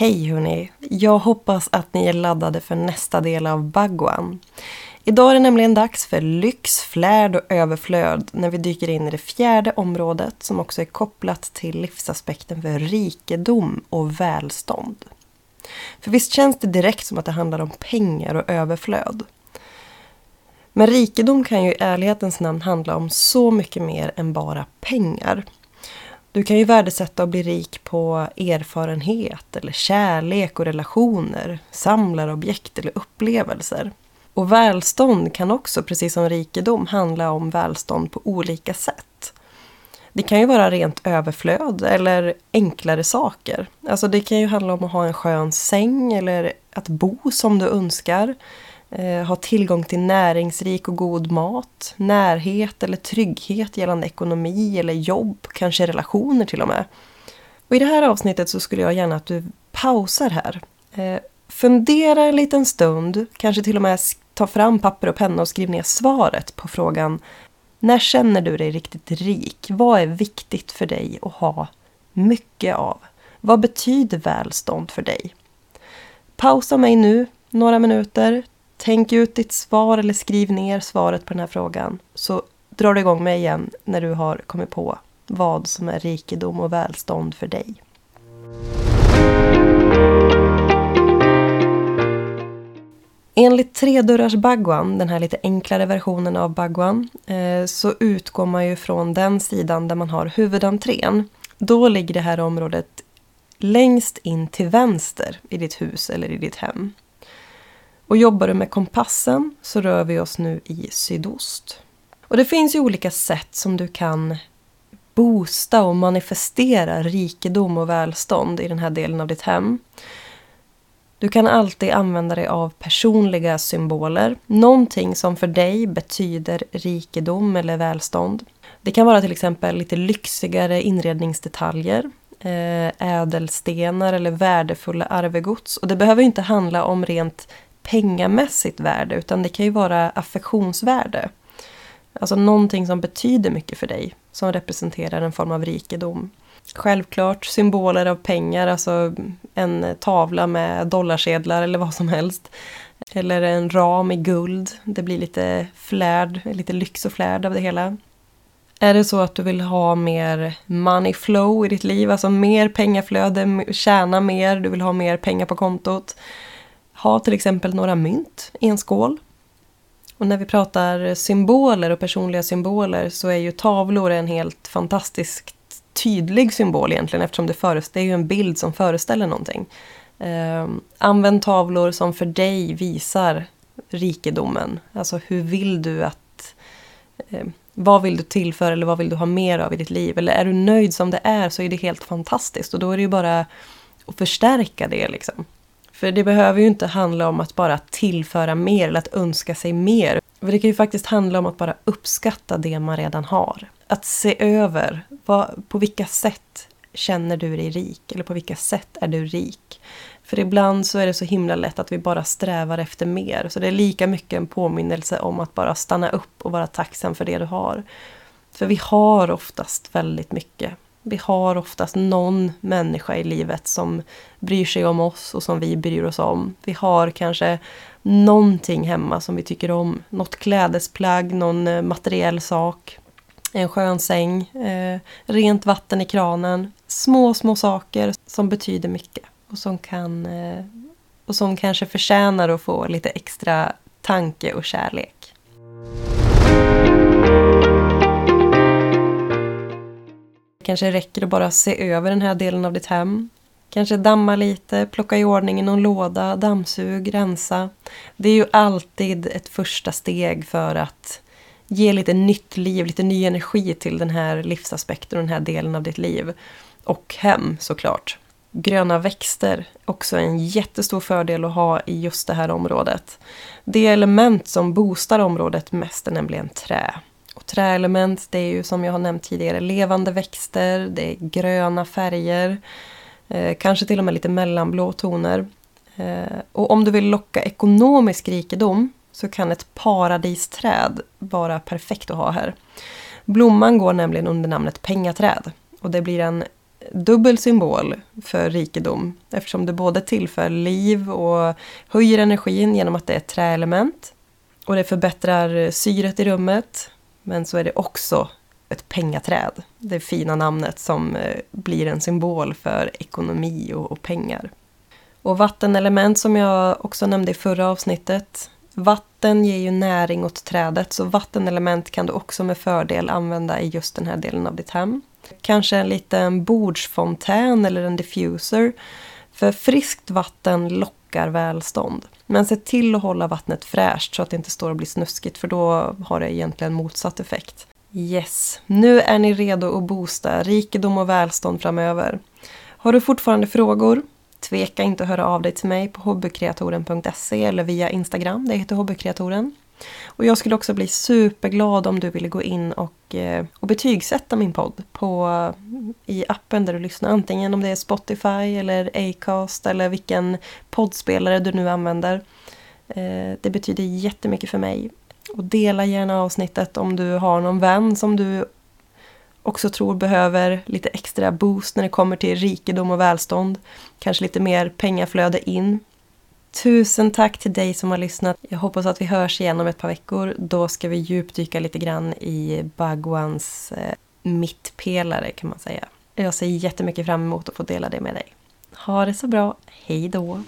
Hej hörni! Jag hoppas att ni är laddade för nästa del av Bagwan. Idag är det nämligen dags för lyx, flärd och överflöd när vi dyker in i det fjärde området som också är kopplat till livsaspekten för rikedom och välstånd. För visst känns det direkt som att det handlar om pengar och överflöd. Men rikedom kan ju i ärlighetens namn handla om så mycket mer än bara pengar. Du kan ju värdesätta och bli rik på erfarenhet eller kärlek och relationer, samlarobjekt eller upplevelser. Och välstånd kan också, precis som rikedom, handla om välstånd på olika sätt. Det kan ju vara rent överflöd eller enklare saker. Alltså det kan ju handla om att ha en skön säng eller att bo som du önskar. Eh, ha tillgång till näringsrik och god mat, närhet eller trygghet gällande ekonomi eller jobb, kanske relationer till och med. Och I det här avsnittet så skulle jag gärna att du pausar här. Eh, fundera en liten stund, kanske till och med ta fram papper och penna och skriv ner svaret på frågan När känner du dig riktigt rik? Vad är viktigt för dig att ha mycket av? Vad betyder välstånd för dig? Pausa mig nu några minuter, Tänk ut ditt svar eller skriv ner svaret på den här frågan. Så drar du igång mig igen när du har kommit på vad som är rikedom och välstånd för dig. Enligt tredörrars Bhagwan, den här lite enklare versionen av Bhagwan, eh, så utgår man ju från den sidan där man har huvudentrén. Då ligger det här området längst in till vänster i ditt hus eller i ditt hem. Och jobbar du med kompassen så rör vi oss nu i sydost. Och det finns ju olika sätt som du kan boosta och manifestera rikedom och välstånd i den här delen av ditt hem. Du kan alltid använda dig av personliga symboler. Någonting som för dig betyder rikedom eller välstånd. Det kan vara till exempel lite lyxigare inredningsdetaljer, eh, ädelstenar eller värdefulla arvegods. Och det behöver inte handla om rent pengamässigt värde utan det kan ju vara affektionsvärde. Alltså någonting som betyder mycket för dig, som representerar en form av rikedom. Självklart symboler av pengar, alltså en tavla med dollarsedlar eller vad som helst. Eller en ram i guld. Det blir lite flärd, lite lyx och flärd av det hela. Är det så att du vill ha mer money flow i ditt liv, alltså mer pengaflöde, tjäna mer, du vill ha mer pengar på kontot ha till exempel några mynt i en skål. Och när vi pratar symboler och personliga symboler så är ju tavlor en helt fantastiskt tydlig symbol egentligen eftersom det, det är ju en bild som föreställer någonting. Eh, använd tavlor som för dig visar rikedomen. Alltså hur vill du att... Eh, vad vill du tillföra eller vad vill du ha mer av i ditt liv? Eller är du nöjd som det är så är det helt fantastiskt och då är det ju bara att förstärka det liksom. För det behöver ju inte handla om att bara tillföra mer eller att önska sig mer. För det kan ju faktiskt handla om att bara uppskatta det man redan har. Att se över vad, på vilka sätt känner du dig rik? Eller på vilka sätt är du rik? För ibland så är det så himla lätt att vi bara strävar efter mer. Så det är lika mycket en påminnelse om att bara stanna upp och vara tacksam för det du har. För vi har oftast väldigt mycket. Vi har oftast någon människa i livet som bryr sig om oss och som vi bryr oss om. Vi har kanske någonting hemma som vi tycker om. Något klädesplagg, någon eh, materiell sak. En skön säng, eh, rent vatten i kranen. Små, små saker som betyder mycket och som kan eh, och som kanske förtjänar att få lite extra tanke och kärlek. Kanske räcker det bara att se över den här delen av ditt hem. Kanske damma lite, plocka i ordning i någon låda, dammsug, rensa. Det är ju alltid ett första steg för att ge lite nytt liv, lite ny energi till den här livsaspekten och den här delen av ditt liv. Och hem såklart. gröna växter också en jättestor fördel att ha i just det här området. Det element som boostar området mest är nämligen trä. Och träelement det är ju som jag har nämnt tidigare levande växter, det är gröna färger, eh, kanske till och med lite mellanblå toner. Eh, och om du vill locka ekonomisk rikedom så kan ett paradisträd vara perfekt att ha här. Blomman går nämligen under namnet pengaträd och det blir en dubbel symbol för rikedom eftersom det både tillför liv och höjer energin genom att det är ett träelement. Och det förbättrar syret i rummet. Men så är det också ett pengaträd. Det fina namnet som eh, blir en symbol för ekonomi och pengar. Och vattenelement som jag också nämnde i förra avsnittet. Vatten ger ju näring åt trädet så vattenelement kan du också med fördel använda i just den här delen av ditt hem. Kanske en liten bordsfontän eller en diffuser. För friskt vatten lockar välstånd. Men se till att hålla vattnet fräscht så att det inte står och blir snuskigt för då har det egentligen motsatt effekt. Yes, nu är ni redo att boosta rikedom och välstånd framöver. Har du fortfarande frågor? Tveka inte att höra av dig till mig på hobbykreatoren.se eller via Instagram, det heter hobbykreatoren. Och jag skulle också bli superglad om du ville gå in och, eh, och betygsätta min podd på, i appen där du lyssnar. Antingen om det är Spotify eller Acast eller vilken poddspelare du nu använder. Eh, det betyder jättemycket för mig. Och dela gärna avsnittet om du har någon vän som du också tror behöver lite extra boost när det kommer till rikedom och välstånd. Kanske lite mer pengaflöde in Tusen tack till dig som har lyssnat. Jag hoppas att vi hörs igen om ett par veckor. Då ska vi djupdyka lite grann i Bhagwans eh, mittpelare kan man säga. Jag ser jättemycket fram emot att få dela det med dig. Ha det så bra. Hej då!